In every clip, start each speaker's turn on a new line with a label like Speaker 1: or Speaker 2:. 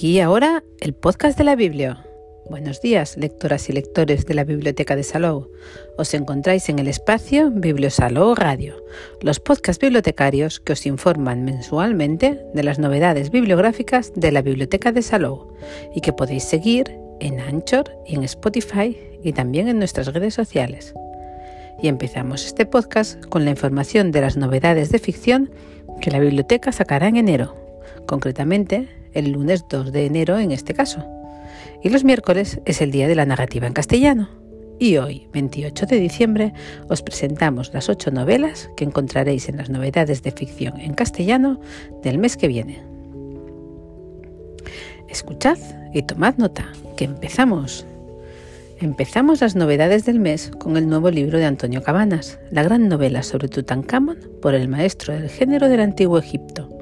Speaker 1: aquí y ahora el podcast de la Biblia. Buenos días, lectoras y lectores de la Biblioteca de Salou. Os encontráis en el espacio Bibliosalou Radio, los podcasts bibliotecarios que os informan mensualmente de las novedades bibliográficas de la Biblioteca de Salou y que podéis seguir en Anchor y en Spotify y también en nuestras redes sociales. Y empezamos este podcast con la información de las novedades de ficción que la biblioteca sacará en enero, concretamente el lunes 2 de enero en este caso. Y los miércoles es el día de la narrativa en castellano. Y hoy, 28 de diciembre, os presentamos las ocho novelas que encontraréis en las novedades de ficción en castellano del mes que viene. Escuchad y tomad nota, que empezamos. Empezamos las novedades del mes con el nuevo libro de Antonio Cabanas, la gran novela sobre Tutankamón por el maestro del género del antiguo Egipto.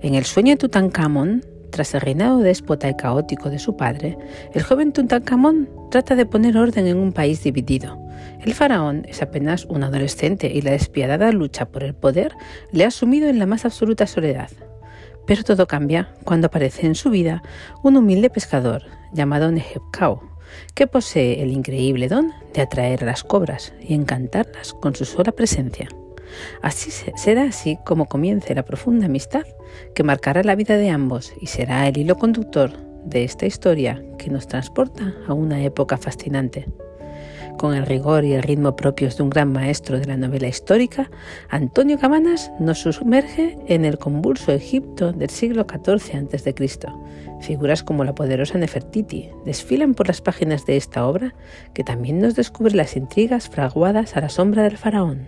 Speaker 1: En el sueño de Tutankamón, tras el reinado déspota y caótico de su padre, el joven Tutankamón trata de poner orden en un país dividido. El faraón es apenas un adolescente y la despiadada lucha por el poder le ha sumido en la más absoluta soledad. Pero todo cambia cuando aparece en su vida un humilde pescador llamado Nehebkau, que posee el increíble don de atraer a las cobras y encantarlas con su sola presencia. Así será así como comience la profunda amistad que marcará la vida de ambos y será el hilo conductor de esta historia que nos transporta a una época fascinante. Con el rigor y el ritmo propios de un gran maestro de la novela histórica, Antonio Cabanas nos sumerge en el convulso Egipto del siglo XIV a.C. Figuras como la poderosa Nefertiti desfilan por las páginas de esta obra que también nos descubre las intrigas fraguadas a la sombra del faraón,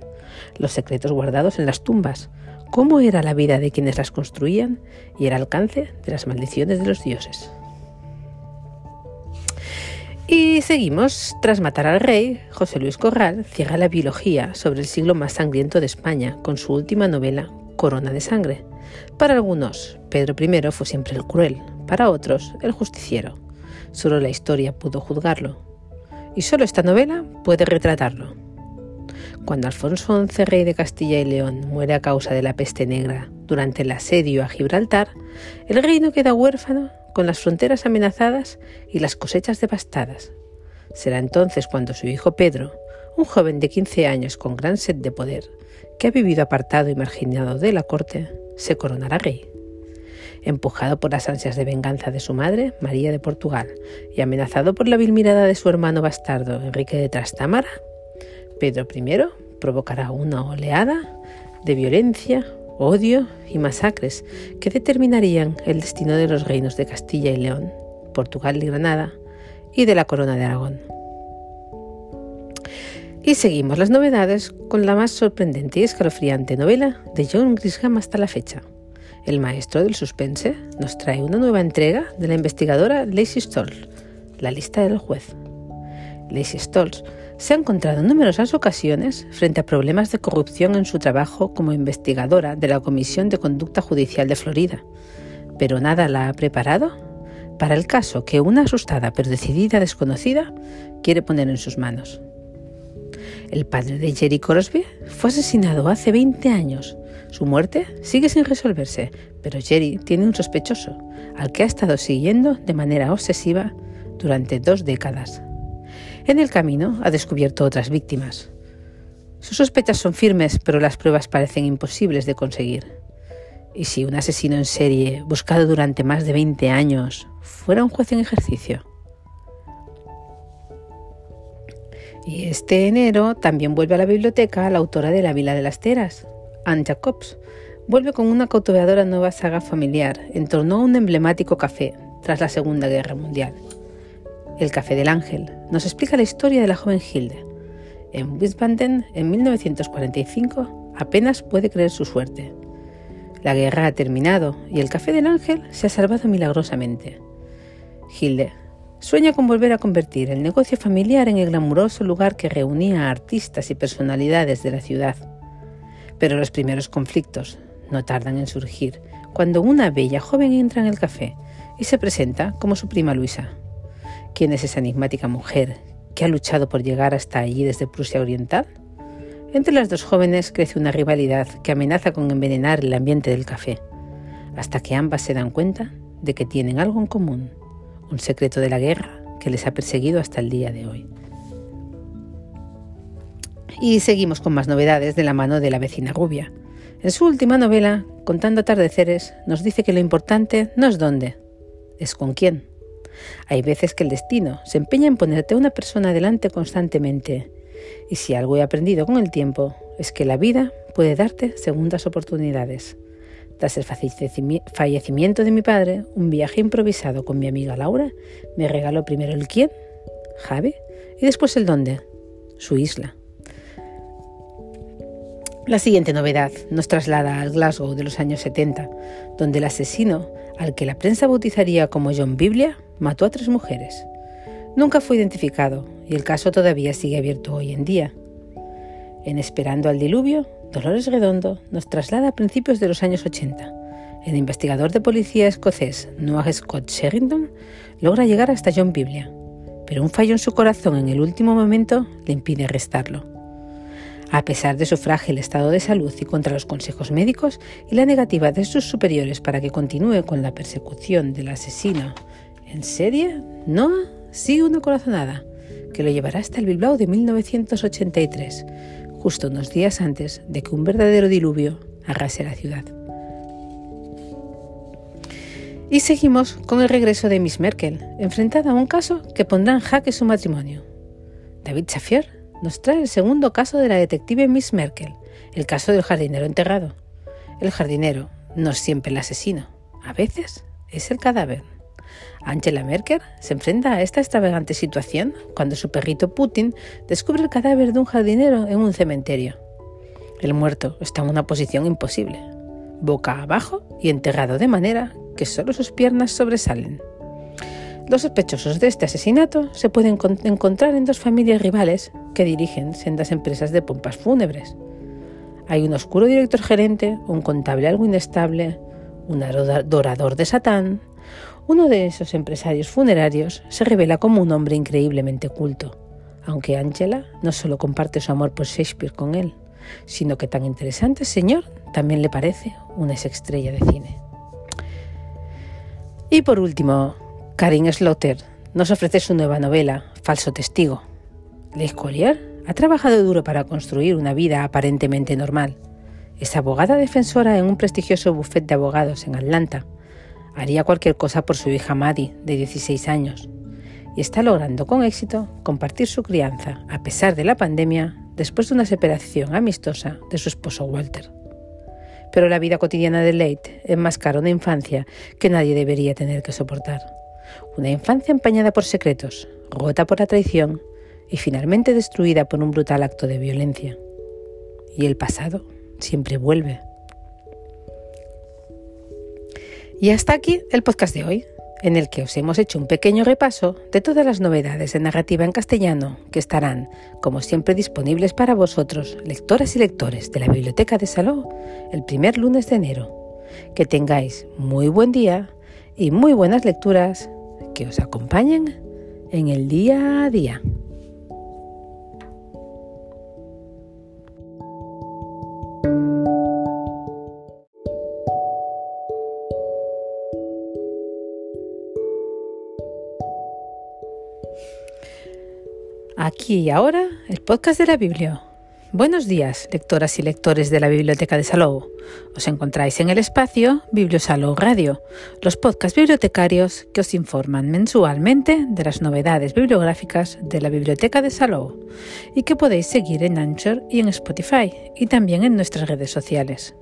Speaker 1: los secretos guardados en las tumbas, cómo era la vida de quienes las construían y el alcance de las maldiciones de los dioses. Y seguimos. Tras matar al rey, José Luis Corral cierra la biología sobre el siglo más sangriento de España con su última novela, Corona de Sangre. Para algunos, Pedro I fue siempre el cruel, para otros, el justiciero. Solo la historia pudo juzgarlo. Y solo esta novela puede retratarlo. Cuando Alfonso XI, rey de Castilla y León, muere a causa de la peste negra durante el asedio a Gibraltar, el reino queda huérfano con las fronteras amenazadas y las cosechas devastadas. Será entonces cuando su hijo Pedro, un joven de 15 años con gran sed de poder, que ha vivido apartado y marginado de la corte, se coronará rey. Empujado por las ansias de venganza de su madre, María de Portugal, y amenazado por la vil mirada de su hermano bastardo, Enrique de Trastámara, Pedro I provocará una oleada de violencia, odio y masacres que determinarían el destino de los reinos de Castilla y León, Portugal y Granada y de la Corona de Aragón. Y seguimos las novedades con la más sorprendente y escalofriante novela de John Grisham hasta la fecha. El maestro del suspense nos trae una nueva entrega de la investigadora Lacey Stolz, La lista del juez. Lacey Stolz se ha encontrado en numerosas ocasiones frente a problemas de corrupción en su trabajo como investigadora de la Comisión de Conducta Judicial de Florida, pero nada la ha preparado para el caso que una asustada pero decidida desconocida quiere poner en sus manos. El padre de Jerry Crosby fue asesinado hace 20 años. Su muerte sigue sin resolverse, pero Jerry tiene un sospechoso, al que ha estado siguiendo de manera obsesiva durante dos décadas. En el camino ha descubierto otras víctimas. Sus sospechas son firmes, pero las pruebas parecen imposibles de conseguir. ¿Y si un asesino en serie, buscado durante más de 20 años, fuera un juez en ejercicio? Y este enero también vuelve a la biblioteca la autora de La Vila de las Teras, Anne Jacobs. Vuelve con una cautivadora nueva saga familiar en torno a un emblemático café tras la Segunda Guerra Mundial. El Café del Ángel nos explica la historia de la joven Hilde. En Wiesbaden, en 1945, apenas puede creer su suerte. La guerra ha terminado y el Café del Ángel se ha salvado milagrosamente. Hilde sueña con volver a convertir el negocio familiar en el glamuroso lugar que reunía a artistas y personalidades de la ciudad. Pero los primeros conflictos no tardan en surgir cuando una bella joven entra en el café y se presenta como su prima Luisa. ¿Quién es esa enigmática mujer que ha luchado por llegar hasta allí desde Prusia Oriental? Entre las dos jóvenes crece una rivalidad que amenaza con envenenar el ambiente del café, hasta que ambas se dan cuenta de que tienen algo en común, un secreto de la guerra que les ha perseguido hasta el día de hoy. Y seguimos con más novedades de la mano de la vecina rubia. En su última novela, Contando atardeceres, nos dice que lo importante no es dónde, es con quién. Hay veces que el destino se empeña en ponerte a una persona delante constantemente. Y si algo he aprendido con el tiempo, es que la vida puede darte segundas oportunidades. Tras el fallecimiento de mi padre, un viaje improvisado con mi amiga Laura me regaló primero el quién, Javi, y después el dónde, su isla. La siguiente novedad nos traslada al Glasgow de los años 70, donde el asesino, al que la prensa bautizaría como John Biblia, mató a tres mujeres. Nunca fue identificado y el caso todavía sigue abierto hoy en día. En Esperando al Diluvio, Dolores Redondo nos traslada a principios de los años 80. El investigador de policía escocés Noah Scott Sherrington logra llegar hasta John Biblia, pero un fallo en su corazón en el último momento le impide arrestarlo. A pesar de su frágil estado de salud y contra los consejos médicos y la negativa de sus superiores para que continúe con la persecución del asesino en serie, Noah sigue una corazonada que lo llevará hasta el Bilbao de 1983, justo unos días antes de que un verdadero diluvio arrase la ciudad. Y seguimos con el regreso de Miss Merkel, enfrentada a un caso que pondrá en jaque su matrimonio. David Chafier nos trae el segundo caso de la detective Miss Merkel, el caso del jardinero enterrado. El jardinero no es siempre el asesino, a veces es el cadáver. Angela Merkel se enfrenta a esta extravagante situación cuando su perrito Putin descubre el cadáver de un jardinero en un cementerio. El muerto está en una posición imposible, boca abajo y enterrado de manera que solo sus piernas sobresalen. Los sospechosos de este asesinato se pueden encontrar en dos familias rivales que dirigen sendas empresas de pompas fúnebres. Hay un oscuro director gerente, un contable algo inestable, un adorador de Satán. Uno de esos empresarios funerarios se revela como un hombre increíblemente culto, aunque Angela no solo comparte su amor por Shakespeare con él, sino que tan interesante señor también le parece una ex-estrella de cine. Y por último, Karin Slaughter nos ofrece su nueva novela, Falso Testigo. Les Collier ha trabajado duro para construir una vida aparentemente normal. Es abogada defensora en un prestigioso bufete de abogados en Atlanta. Haría cualquier cosa por su hija Maddie, de 16 años. Y está logrando con éxito compartir su crianza, a pesar de la pandemia, después de una separación amistosa de su esposo Walter. Pero la vida cotidiana de Leite enmascara una infancia que nadie debería tener que soportar. Una infancia empañada por secretos, rota por la traición y finalmente destruida por un brutal acto de violencia. Y el pasado siempre vuelve. Y hasta aquí el podcast de hoy, en el que os hemos hecho un pequeño repaso de todas las novedades de narrativa en castellano que estarán, como siempre, disponibles para vosotros, lectoras y lectores de la Biblioteca de Saló, el primer lunes de enero. Que tengáis muy buen día y muy buenas lecturas que os acompañen en el día a día. Aquí y ahora, el podcast de la Biblia. Buenos días, lectoras y lectores de la Biblioteca de Salou. Os encontráis en el espacio Bibliosalou Radio, los podcasts bibliotecarios que os informan mensualmente de las novedades bibliográficas de la Biblioteca de Salou y que podéis seguir en Anchor y en Spotify y también en nuestras redes sociales.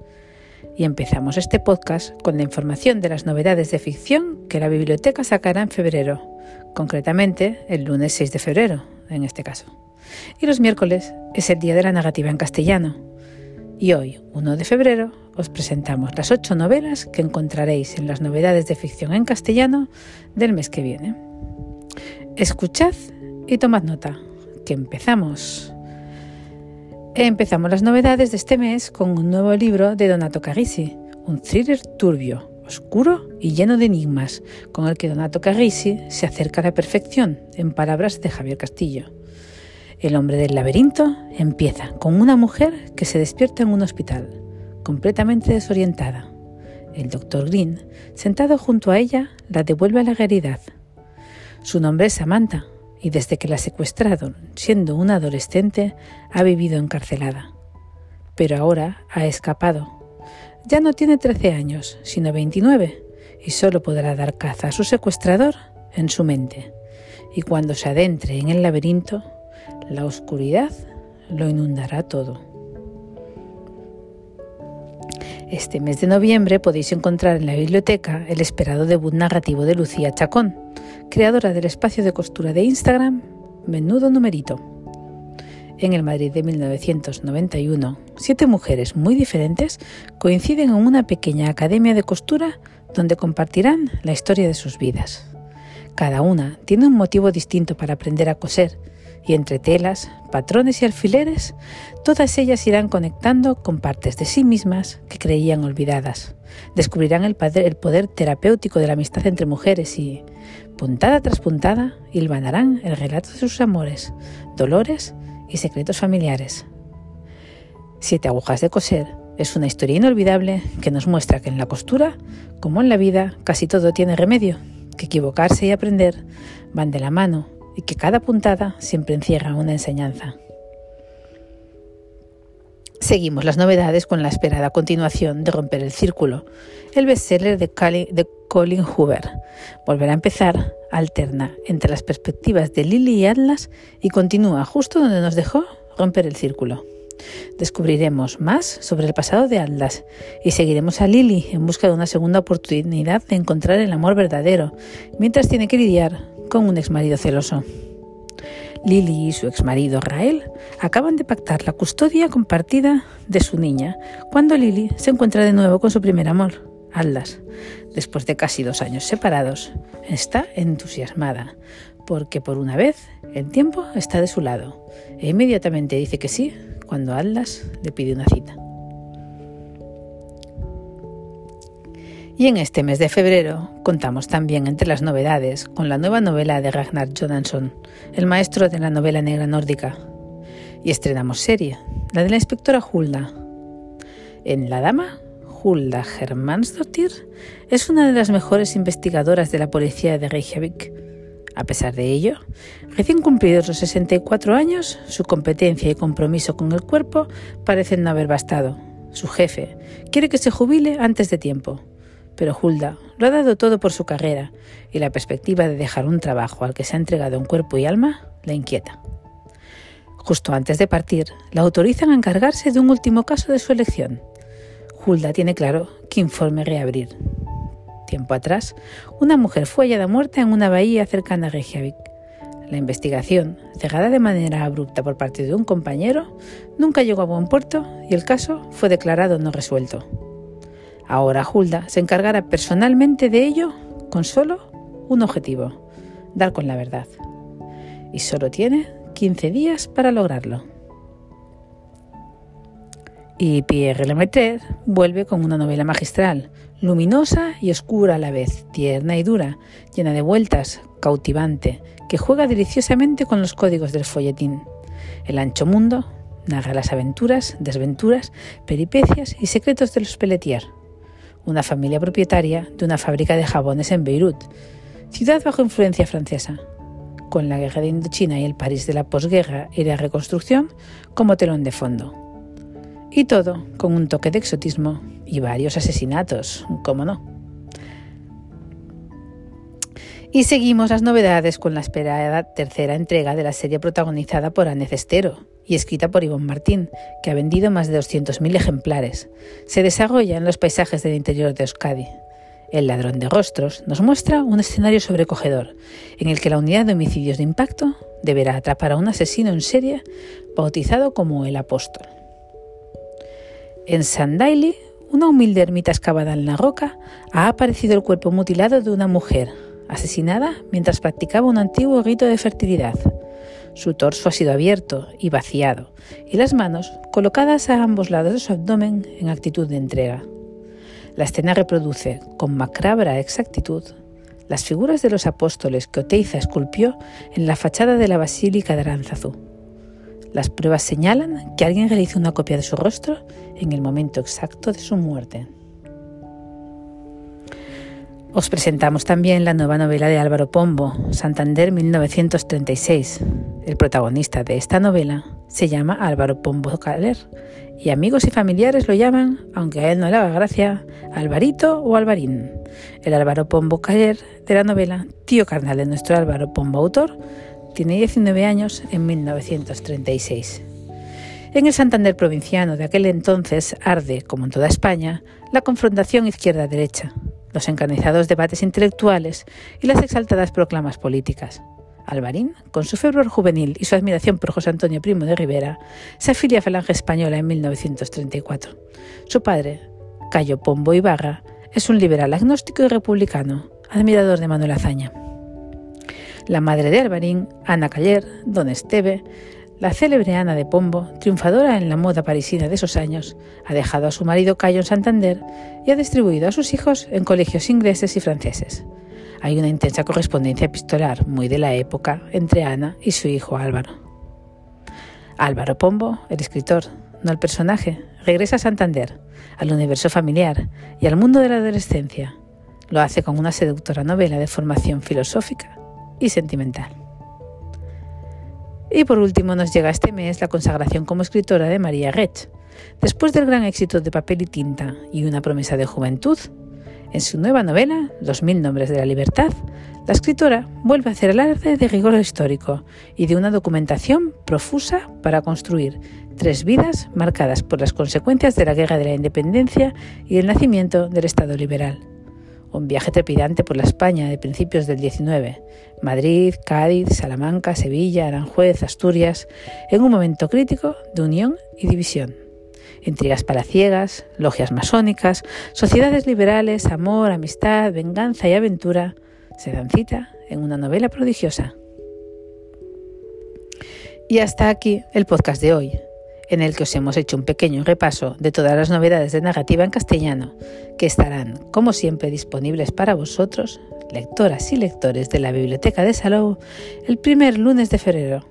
Speaker 1: Y empezamos este podcast con la información de las novedades de ficción que la biblioteca sacará en febrero, concretamente el lunes 6 de febrero, en este caso. Y los miércoles es el Día de la Narrativa en Castellano. Y hoy, 1 de febrero, os presentamos las ocho novelas que encontraréis en las novedades de ficción en castellano del mes que viene. Escuchad y tomad nota, que empezamos. Empezamos las novedades de este mes con un nuevo libro de Donato Carisi, un thriller turbio, oscuro y lleno de enigmas, con el que Donato Carisi se acerca a la perfección, en palabras de Javier Castillo. El hombre del laberinto empieza con una mujer que se despierta en un hospital, completamente desorientada. el doctor Green, sentado junto a ella, la devuelve a la realidad. Su nombre es Samantha y desde que la secuestraron, siendo una adolescente, ha vivido encarcelada. Pero ahora ha escapado. Ya no tiene 13 años, sino 29, y solo podrá dar caza a su secuestrador en su mente. Y cuando se adentre en el laberinto, la oscuridad lo inundará todo. Este mes de noviembre podéis encontrar en la biblioteca el esperado debut narrativo de Lucía Chacón, creadora del espacio de costura de Instagram Menudo Numerito. En el Madrid de 1991, siete mujeres muy diferentes coinciden en una pequeña academia de costura donde compartirán la historia de sus vidas. Cada una tiene un motivo distinto para aprender a coser y entre telas, patrones y alfileres, todas ellas irán conectando con partes de sí mismas que creían olvidadas. Descubrirán el poder, terapéutico de la amistad entre mujeres y, puntada tras puntada, hilvanarán el relato de sus amores, dolores y secretos familiares. Siete agujas de coser es una historia inolvidable que nos muestra que en la costura, como en la vida, casi todo tiene remedio, que equivocarse y aprender van de la mano y que cada puntada siempre encierra una enseñanza. Seguimos las novedades con la esperada continuación de Romper el Círculo, el bestseller de, Colin Hoover. Volverá a empezar, alterna entre las perspectivas de Lily y Atlas y continúa justo donde nos dejó Romper el Círculo. Descubriremos más sobre el pasado de Atlas y seguiremos a Lily en busca de una segunda oportunidad de encontrar el amor verdadero, mientras tiene que lidiar con un exmarido celoso. Lily y su exmarido Rael acaban de pactar la custodia compartida de su niña cuando Lily se encuentra de nuevo con su primer amor, Atlas. Después de casi dos años separados, está entusiasmada porque por una vez el tiempo está de su lado e inmediatamente dice que sí cuando Atlas le pide una cita. Y en este mes de febrero contamos también entre las novedades con la nueva novela de Ragnar Johansson, el maestro de la novela negra nórdica. Y estrenamos serie, la de la inspectora Hulda. En La Dama, Hulda Hermansdottir es una de las mejores investigadoras de la policía de Reykjavik. A pesar de ello, recién cumplidos los 64 años, su competencia y compromiso con el cuerpo parecen no haber bastado. Su jefe quiere que se jubile antes de tiempo pero Hulda lo ha dado todo por su carrera y la perspectiva de dejar un trabajo al que se ha entregado en cuerpo y alma la inquieta. Justo antes de partir, la autorizan a encargarse de un último caso de su elección. Hulda tiene claro qué informe reabrir. Tiempo atrás, una mujer fue hallada muerta en una bahía cercana a Reykjavik. La investigación, cerrada de manera abrupta por parte de un compañero, nunca llegó a buen puerto y el caso fue declarado no resuelto. Ahora Hulda se encargará personalmente de ello con solo un objetivo, dar con la verdad. Y solo tiene 15 días para lograrlo. Y Pierre Lemaitre vuelve con una novela magistral, luminosa y oscura a la vez, tierna y dura, llena de vueltas, cautivante, que juega deliciosamente con los códigos del folletín. El ancho mundo narra las aventuras, desventuras, peripecias y secretos de los Pelletier una familia propietaria de una fábrica de jabones en Beirut, ciudad bajo influencia francesa, con la guerra de Indochina y el París de la posguerra y la reconstrucción como telón de fondo. Y todo con un toque de exotismo y varios asesinatos, cómo no. Y seguimos las novedades con la esperada tercera entrega de la serie protagonizada por Anne Cestero, y escrita por Ivonne Martín, que ha vendido más de 200.000 ejemplares. Se desarrolla en los paisajes del interior de Euskadi. El ladrón de rostros nos muestra un escenario sobrecogedor, en el que la unidad de homicidios de impacto deberá atrapar a un asesino en serie bautizado como el apóstol. En Sandaili, una humilde ermita excavada en la roca, ha aparecido el cuerpo mutilado de una mujer, asesinada mientras practicaba un antiguo rito de fertilidad. Su torso ha sido abierto y vaciado, y las manos colocadas a ambos lados de su abdomen en actitud de entrega. La escena reproduce, con macabra exactitud, las figuras de los apóstoles que Oteiza esculpió en la fachada de la Basílica de Aranzazú. Las pruebas señalan que alguien realizó una copia de su rostro en el momento exacto de su muerte. Os presentamos también la nueva novela de Álvaro Pombo, Santander 1936. El protagonista de esta novela se llama Álvaro Pombo Caler y amigos y familiares lo llaman, aunque a él no le haga gracia, Alvarito o Alvarín. El Álvaro Pombo Caler de la novela, tío carnal de nuestro Álvaro Pombo autor, tiene 19 años en 1936. En el Santander provinciano de aquel entonces arde, como en toda España, la confrontación izquierda-derecha, los encarnizados debates intelectuales y las exaltadas proclamas políticas. Alvarín, con su fervor juvenil y su admiración por José Antonio Primo de Rivera, se afilia a Falange Española en 1934. Su padre, Cayo Pombo Ibarra, es un liberal agnóstico y republicano, admirador de Manuel Azaña. La madre de Alvarín, Ana Caller, don Esteve, la célebre Ana de Pombo, triunfadora en la moda parisina de esos años, ha dejado a su marido Cayo en Santander y ha distribuido a sus hijos en colegios ingleses y franceses. Hay una intensa correspondencia epistolar muy de la época entre Ana y su hijo Álvaro. Álvaro Pombo, el escritor, no el personaje, regresa a Santander, al universo familiar y al mundo de la adolescencia. Lo hace con una seductora novela de formación filosófica y sentimental. Y por último nos llega este mes la consagración como escritora de María Rech. Después del gran éxito de Papel y Tinta y una promesa de juventud, en su nueva novela, Los mil nombres de la libertad, la escritora vuelve a hacer el arte de rigor histórico y de una documentación profusa para construir tres vidas marcadas por las consecuencias de la Guerra de la Independencia y el nacimiento del Estado liberal un viaje trepidante por la España de principios del XIX, Madrid, Cádiz, Salamanca, Sevilla, Aranjuez, Asturias, en un momento crítico de unión y división. Intrigas palaciegas, logias masónicas, sociedades liberales, amor, amistad, venganza y aventura se dan cita en una novela prodigiosa. Y hasta aquí el podcast de hoy en el que os hemos hecho un pequeño repaso de todas las novedades de narrativa en castellano, que estarán, como siempre, disponibles para vosotros, lectoras y lectores de la Biblioteca de Salou, el primer lunes de febrero.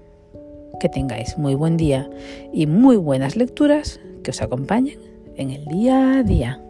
Speaker 1: Que tengáis muy buen día y muy buenas lecturas que os acompañen en el día a día.